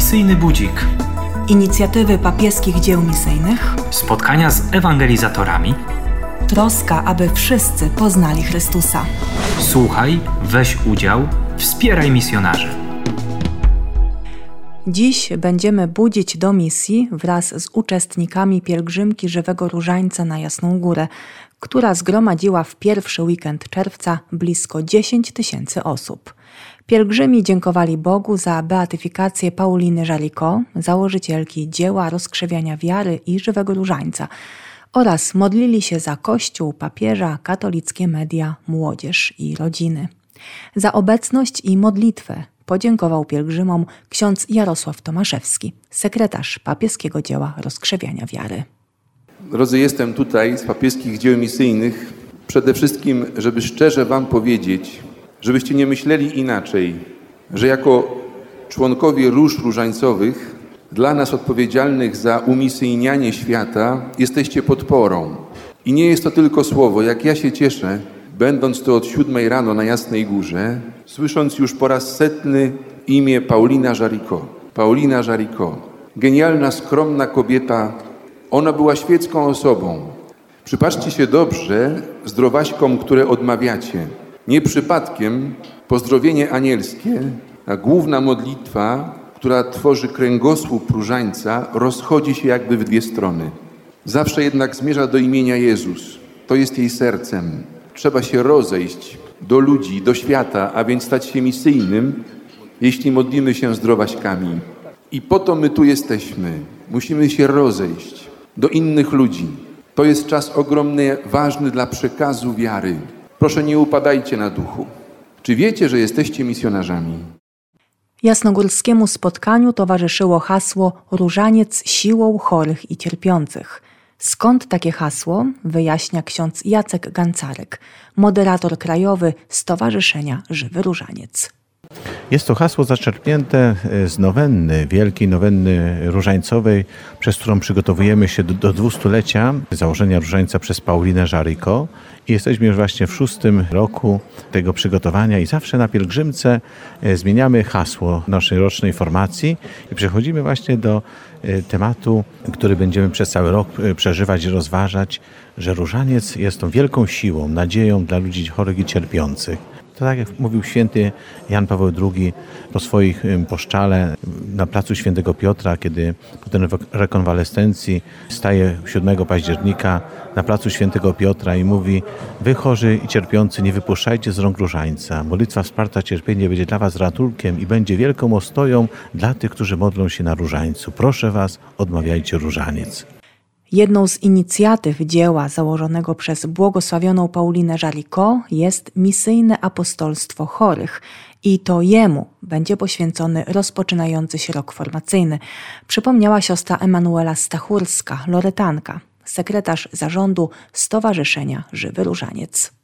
Misyjny Budzik. Inicjatywy papieskich dzieł misyjnych. Spotkania z ewangelizatorami. Troska, aby wszyscy poznali Chrystusa. Słuchaj, weź udział, wspieraj misjonarzy. Dziś będziemy budzić do misji wraz z uczestnikami pielgrzymki Żywego Różańca na Jasną Górę, która zgromadziła w pierwszy weekend czerwca blisko 10 tysięcy osób. Pielgrzymi dziękowali Bogu za beatyfikację Pauliny Żaliko, założycielki dzieła rozkrzewiania wiary i żywego różańca, oraz modlili się za Kościół, papieża, katolickie media, młodzież i rodziny. Za obecność i modlitwę podziękował pielgrzymom ksiądz Jarosław Tomaszewski, sekretarz papieskiego dzieła rozkrzewiania wiary. Drodzy, jestem tutaj z papieskich dzieł misyjnych przede wszystkim, żeby szczerze Wam powiedzieć, żebyście nie myśleli inaczej, że jako członkowie róż różańcowych, dla nas odpowiedzialnych za umisyjnianie świata, jesteście podporą. I nie jest to tylko słowo. Jak ja się cieszę, będąc tu od siódmej rano na Jasnej Górze, słysząc już po raz setny imię Paulina Żariko. Paulina Żariko. Genialna, skromna kobieta. Ona była świecką osobą. Przypatrzcie się dobrze zdrowaśkom, które odmawiacie. Nie przypadkiem pozdrowienie anielskie, a główna modlitwa, która tworzy kręgosłup różańca, rozchodzi się jakby w dwie strony. Zawsze jednak zmierza do imienia Jezus. To jest jej sercem. Trzeba się rozejść do ludzi, do świata, a więc stać się misyjnym, jeśli modlimy się zdrowaśkami. I po to my tu jesteśmy. Musimy się rozejść do innych ludzi. To jest czas ogromny, ważny dla przekazu wiary. Proszę nie upadajcie na duchu. Czy wiecie, że jesteście misjonarzami? Jasnogórskiemu spotkaniu towarzyszyło hasło Różaniec siłą chorych i cierpiących. Skąd takie hasło, wyjaśnia ksiądz Jacek Gancarek, moderator krajowy Stowarzyszenia Żywy Różaniec. Jest to hasło zaczerpnięte z nowenny, wielkiej nowenny różańcowej, przez którą przygotowujemy się do, do dwustulecia założenia różańca przez Paulinę Żariko. I jesteśmy już właśnie w szóstym roku tego przygotowania i zawsze na pielgrzymce e, zmieniamy hasło naszej rocznej formacji i przechodzimy właśnie do e, tematu, który będziemy przez cały rok e, przeżywać i rozważać, że różaniec jest tą wielką siłą, nadzieją dla ludzi chorych i cierpiących. To tak jak mówił święty Jan Paweł II po swoich poszczale na placu świętego Piotra, kiedy po tej rekonwalescencji staje 7 października na placu świętego Piotra i mówi Wy chorzy i cierpiący nie wypuszczajcie z rąk różańca. Modlitwa wsparta cierpienie będzie dla Was ratunkiem i będzie wielką ostoją dla tych, którzy modlą się na różańcu. Proszę Was, odmawiajcie różaniec. Jedną z inicjatyw dzieła założonego przez błogosławioną Paulinę Żaliko jest misyjne apostolstwo chorych i to jemu będzie poświęcony rozpoczynający się rok formacyjny, przypomniała siostra Emanuela Stachurska, loretanka, sekretarz zarządu Stowarzyszenia Żywy Różaniec.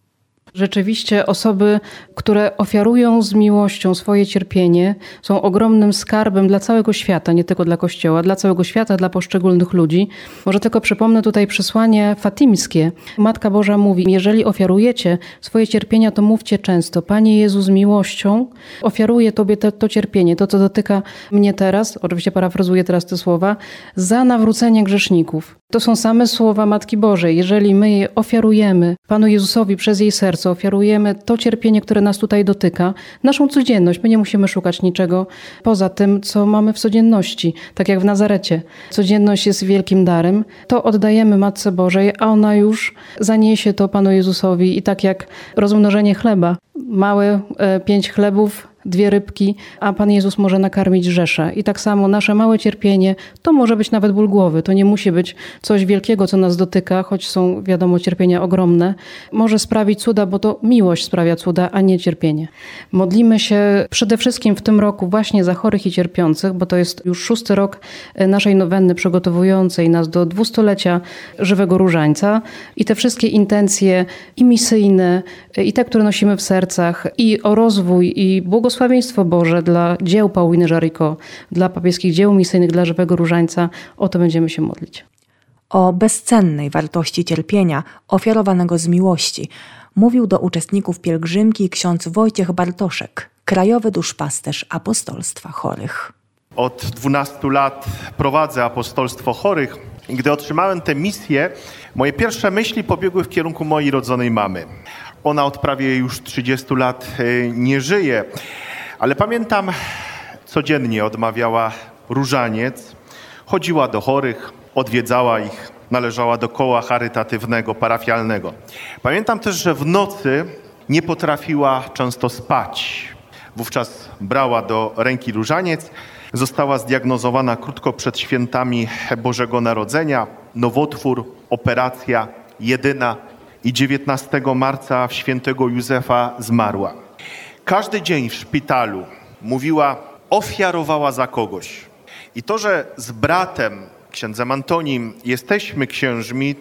Rzeczywiście osoby, które ofiarują z miłością swoje cierpienie, są ogromnym skarbem dla całego świata, nie tylko dla Kościoła, dla całego świata, dla poszczególnych ludzi. Może tylko przypomnę tutaj przesłanie fatimskie. Matka Boża mówi: Jeżeli ofiarujecie swoje cierpienia, to mówcie często: Panie Jezu, z miłością ofiaruję Tobie to, to cierpienie, to co dotyka mnie teraz, oczywiście parafrazuję teraz te słowa, za nawrócenie grzeszników. To są same słowa Matki Bożej. Jeżeli my je ofiarujemy Panu Jezusowi przez jej serce, ofiarujemy to cierpienie, które nas tutaj dotyka, naszą codzienność. My nie musimy szukać niczego poza tym, co mamy w codzienności. Tak jak w Nazarecie. Codzienność jest wielkim darem. To oddajemy Matce Bożej, a ona już zaniesie to Panu Jezusowi. I tak jak rozmnożenie chleba. Małe e, pięć chlebów dwie rybki, a Pan Jezus może nakarmić rzesze. I tak samo nasze małe cierpienie to może być nawet ból głowy. To nie musi być coś wielkiego, co nas dotyka, choć są, wiadomo, cierpienia ogromne. Może sprawić cuda, bo to miłość sprawia cuda, a nie cierpienie. Modlimy się przede wszystkim w tym roku właśnie za chorych i cierpiących, bo to jest już szósty rok naszej nowenny przygotowującej nas do dwustolecia żywego różańca. I te wszystkie intencje i misyjne, i te, które nosimy w sercach, i o rozwój, i błogosławieństwo, błogosławieństwo Boże dla dzieł Pauliny Żariko, dla papieskich dzieł misyjnych, dla Żywego Różańca, o to będziemy się modlić. O bezcennej wartości cierpienia ofiarowanego z miłości mówił do uczestników pielgrzymki ksiądz Wojciech Bartoszek, krajowy duszpasterz apostolstwa chorych. Od 12 lat prowadzę apostolstwo chorych. I gdy otrzymałem tę misję, moje pierwsze myśli pobiegły w kierunku mojej rodzonej mamy. Ona od prawie już 30 lat e, nie żyje, ale pamiętam, codziennie odmawiała różaniec, chodziła do chorych, odwiedzała ich, należała do koła charytatywnego, parafialnego. Pamiętam też, że w nocy nie potrafiła często spać. Wówczas brała do ręki różaniec. Została zdiagnozowana krótko przed świętami Bożego Narodzenia. Nowotwór, operacja jedyna i 19 marca w świętego Józefa zmarła. Każdy dzień w szpitalu mówiła, ofiarowała za kogoś. I to, że z bratem, księdzem Antonim, jesteśmy księżmi,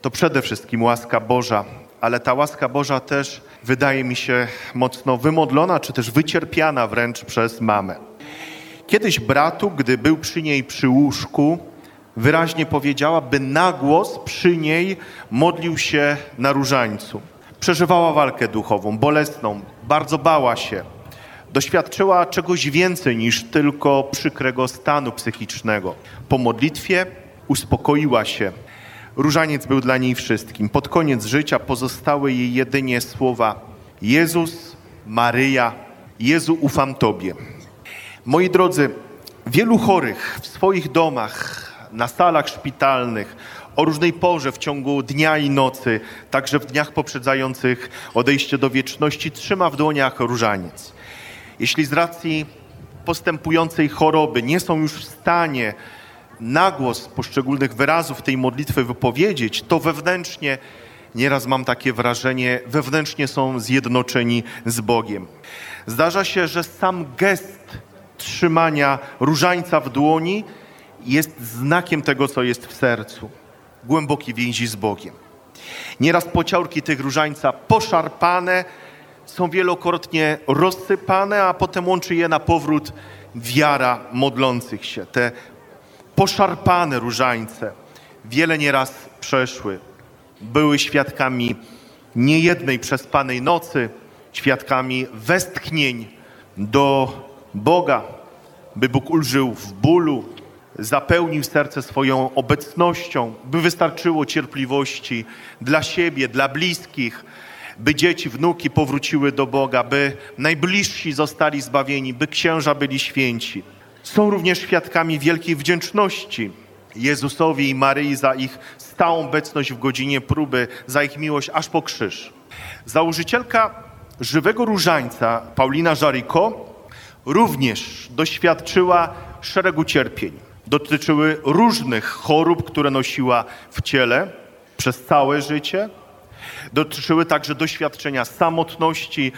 to przede wszystkim łaska Boża, ale ta łaska Boża też wydaje mi się mocno wymodlona, czy też wycierpiana wręcz przez mamę. Kiedyś bratu, gdy był przy niej przy łóżku, wyraźnie powiedziała, by na głos przy niej modlił się na różańcu. Przeżywała walkę duchową, bolesną, bardzo bała się. Doświadczyła czegoś więcej niż tylko przykrego stanu psychicznego. Po modlitwie uspokoiła się. Różaniec był dla niej wszystkim. Pod koniec życia pozostały jej jedynie słowa Jezus, Maryja, Jezu ufam Tobie. Moi drodzy, wielu chorych w swoich domach, na salach szpitalnych, o różnej porze w ciągu dnia i nocy, także w dniach poprzedzających odejście do wieczności, trzyma w dłoniach różaniec. Jeśli z racji postępującej choroby nie są już w stanie nagłos poszczególnych wyrazów tej modlitwy wypowiedzieć, to wewnętrznie, nieraz mam takie wrażenie, wewnętrznie są zjednoczeni z Bogiem. Zdarza się, że sam gest trzymania różańca w dłoni jest znakiem tego, co jest w sercu. Głęboki więzi z Bogiem. Nieraz pociałki tych różańca poszarpane są wielokrotnie rozsypane, a potem łączy je na powrót wiara modlących się. Te poszarpane różańce wiele nieraz przeszły. Były świadkami niejednej przespanej nocy, świadkami westchnień do Boga, by Bóg ulżył w bólu, zapełnił serce swoją obecnością, by wystarczyło cierpliwości dla siebie, dla bliskich, by dzieci, wnuki powróciły do Boga, by najbliżsi zostali zbawieni, by księża byli święci. Są również świadkami wielkiej wdzięczności Jezusowi i Maryi za ich stałą obecność w godzinie próby, za ich miłość aż po krzyż. Założycielka żywego różańca, Paulina Żariko, również doświadczyła szeregu cierpień. Dotyczyły różnych chorób, które nosiła w ciele przez całe życie. Dotyczyły także doświadczenia samotności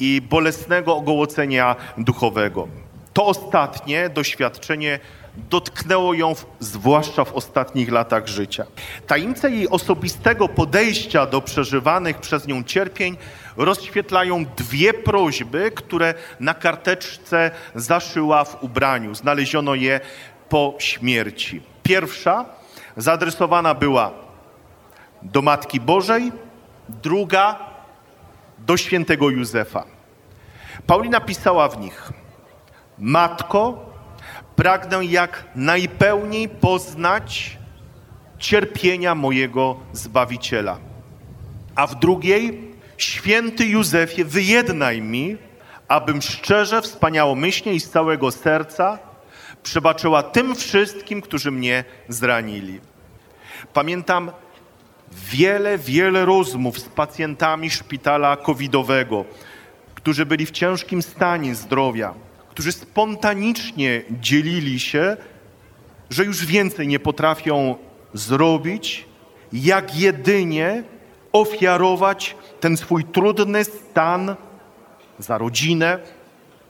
i bolesnego ogołocenia duchowego. To ostatnie doświadczenie dotknęło ją w, zwłaszcza w ostatnich latach życia. Tajemnice jej osobistego podejścia do przeżywanych przez nią cierpień rozświetlają dwie prośby, które na karteczce zaszyła w ubraniu. Znaleziono je po śmierci. Pierwsza zaadresowana była do Matki Bożej, druga do świętego Józefa. Paulina pisała w nich: Matko, pragnę jak najpełniej poznać cierpienia mojego Zbawiciela. A w drugiej, święty Józefie, wyjednaj mi, abym szczerze, wspaniałomyślnie i z całego serca przebaczyła tym wszystkim, którzy mnie zranili. Pamiętam wiele, wiele rozmów z pacjentami szpitala covidowego, którzy byli w ciężkim stanie zdrowia, którzy spontanicznie dzielili się, że już więcej nie potrafią zrobić, jak jedynie ofiarować ten swój trudny stan za rodzinę,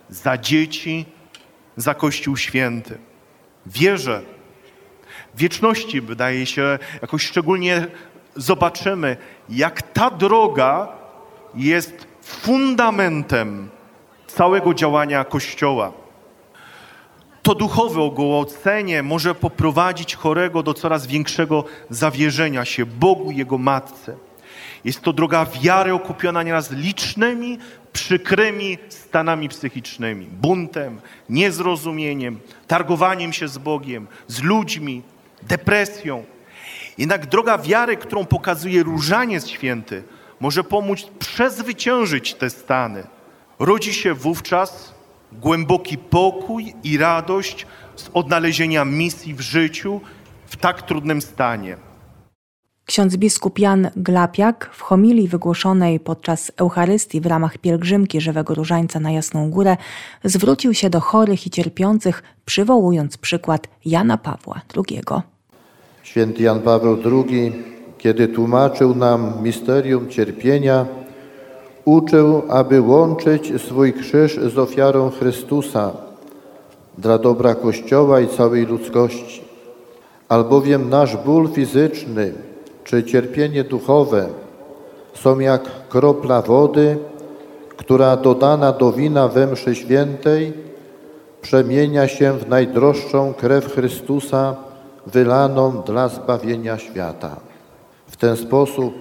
za dzieci, za Kościół Święty. Wierzę, wieczności wydaje się, jakoś szczególnie zobaczymy, jak ta droga jest fundamentem całego działania Kościoła. To duchowe ogołocenie może poprowadzić chorego do coraz większego zawierzenia się Bogu Jego Matce. Jest to droga wiary okupiona nieraz licznymi, przykrymi stanami psychicznymi, buntem, niezrozumieniem, targowaniem się z Bogiem, z ludźmi, depresją. Jednak droga wiary, którą pokazuje Różaniec Święty, może pomóc przezwyciężyć te stany. Rodzi się wówczas głęboki pokój i radość z odnalezienia misji w życiu w tak trudnym stanie. Ksiądz biskup Jan Glapiak w homilii wygłoszonej podczas Eucharystii w ramach pielgrzymki Żywego Różańca na Jasną Górę zwrócił się do chorych i cierpiących, przywołując przykład Jana Pawła II. Święty Jan Paweł II, kiedy tłumaczył nam misterium cierpienia, uczył, aby łączyć swój krzyż z ofiarą Chrystusa dla dobra Kościoła i całej ludzkości. Albowiem nasz ból fizyczny czy cierpienie duchowe są jak kropla wody, która dodana do wina we mszy świętej przemienia się w najdroższą krew Chrystusa wylaną dla zbawienia świata. W ten sposób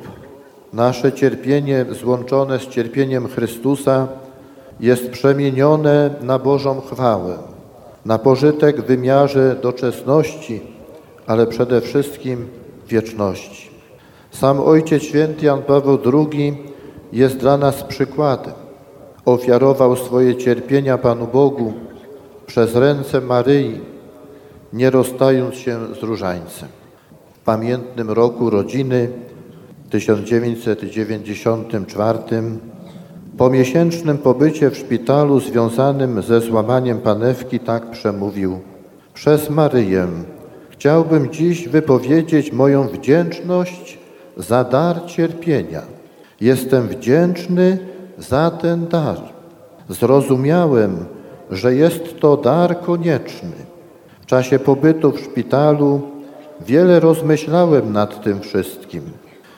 nasze cierpienie złączone z cierpieniem Chrystusa jest przemienione na Bożą chwałę, na pożytek w wymiarze doczesności, ale przede wszystkim wieczności. Sam Ojciec Święty Jan Paweł II jest dla nas przykładem. Ofiarował swoje cierpienia Panu Bogu przez ręce Maryi, nie rozstając się z różańcem. W pamiętnym roku rodziny 1994 po miesięcznym pobycie w szpitalu związanym ze złamaniem panewki tak przemówił. Przez Maryję chciałbym dziś wypowiedzieć moją wdzięczność za dar cierpienia. Jestem wdzięczny za ten dar. Zrozumiałem, że jest to dar konieczny. W czasie pobytu w szpitalu wiele rozmyślałem nad tym wszystkim.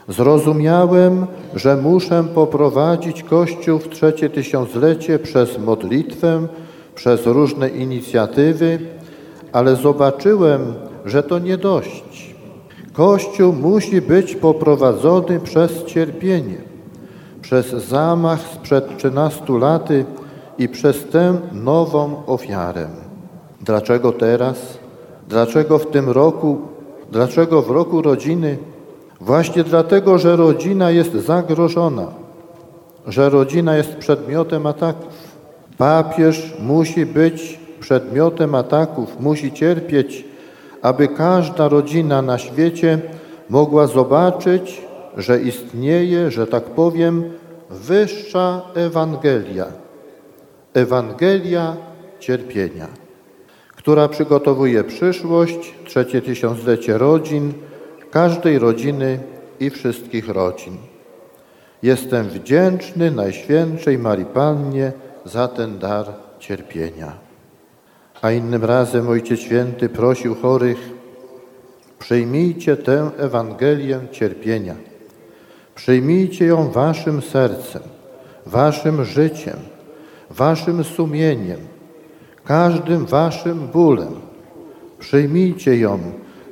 Zrozumiałem, że muszę poprowadzić Kościół w trzecie tysiąclecie przez modlitwę, przez różne inicjatywy, ale zobaczyłem, że to nie dość. Kościół musi być poprowadzony przez cierpienie, przez zamach sprzed 13 laty i przez tę nową ofiarę. Dlaczego teraz? Dlaczego w tym roku? Dlaczego w roku rodziny? Właśnie dlatego, że rodzina jest zagrożona, że rodzina jest przedmiotem ataków. Papież musi być przedmiotem ataków, musi cierpieć, aby każda rodzina na świecie mogła zobaczyć, że istnieje, że tak powiem, wyższa Ewangelia. Ewangelia cierpienia, która przygotowuje przyszłość, trzecie tysiąclecie rodzin, każdej rodziny i wszystkich rodzin. Jestem wdzięczny Najświętszej Marii Pannie za ten dar cierpienia. A innym razem Ojciec Święty prosił chorych, przyjmijcie tę Ewangelię cierpienia. Przyjmijcie ją waszym sercem, waszym życiem, waszym sumieniem, każdym waszym bólem. Przyjmijcie ją,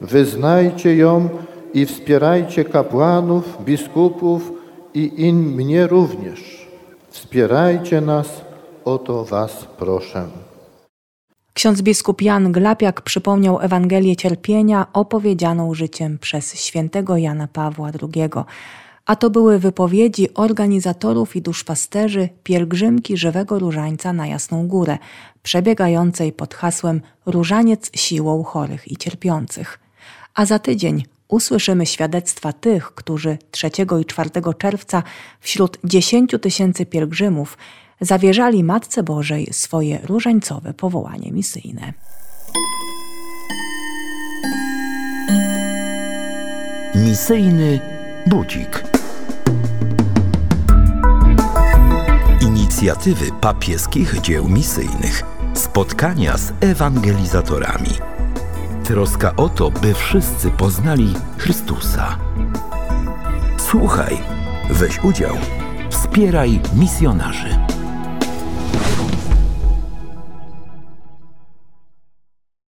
wyznajcie ją i wspierajcie kapłanów, biskupów i in mnie również. Wspierajcie nas, o to was proszę. Ksiądz biskup Jan Glapiak przypomniał Ewangelię cierpienia opowiedzianą życiem przez świętego Jana Pawła II. A to były wypowiedzi organizatorów i duszpasterzy pielgrzymki Żywego Różańca na Jasną Górę, przebiegającej pod hasłem Różaniec siłą chorych i cierpiących. A za tydzień usłyszymy świadectwa tych, którzy 3 i 4 czerwca wśród 10 tysięcy pielgrzymów zawierzali Matce Bożej swoje różańcowe powołanie misyjne. Misyjny budzik. Inicjatywy papieskich dzieł misyjnych. Spotkania z ewangelizatorami. Troska o to, by wszyscy poznali Chrystusa. Słuchaj, weź udział, wspieraj misjonarzy.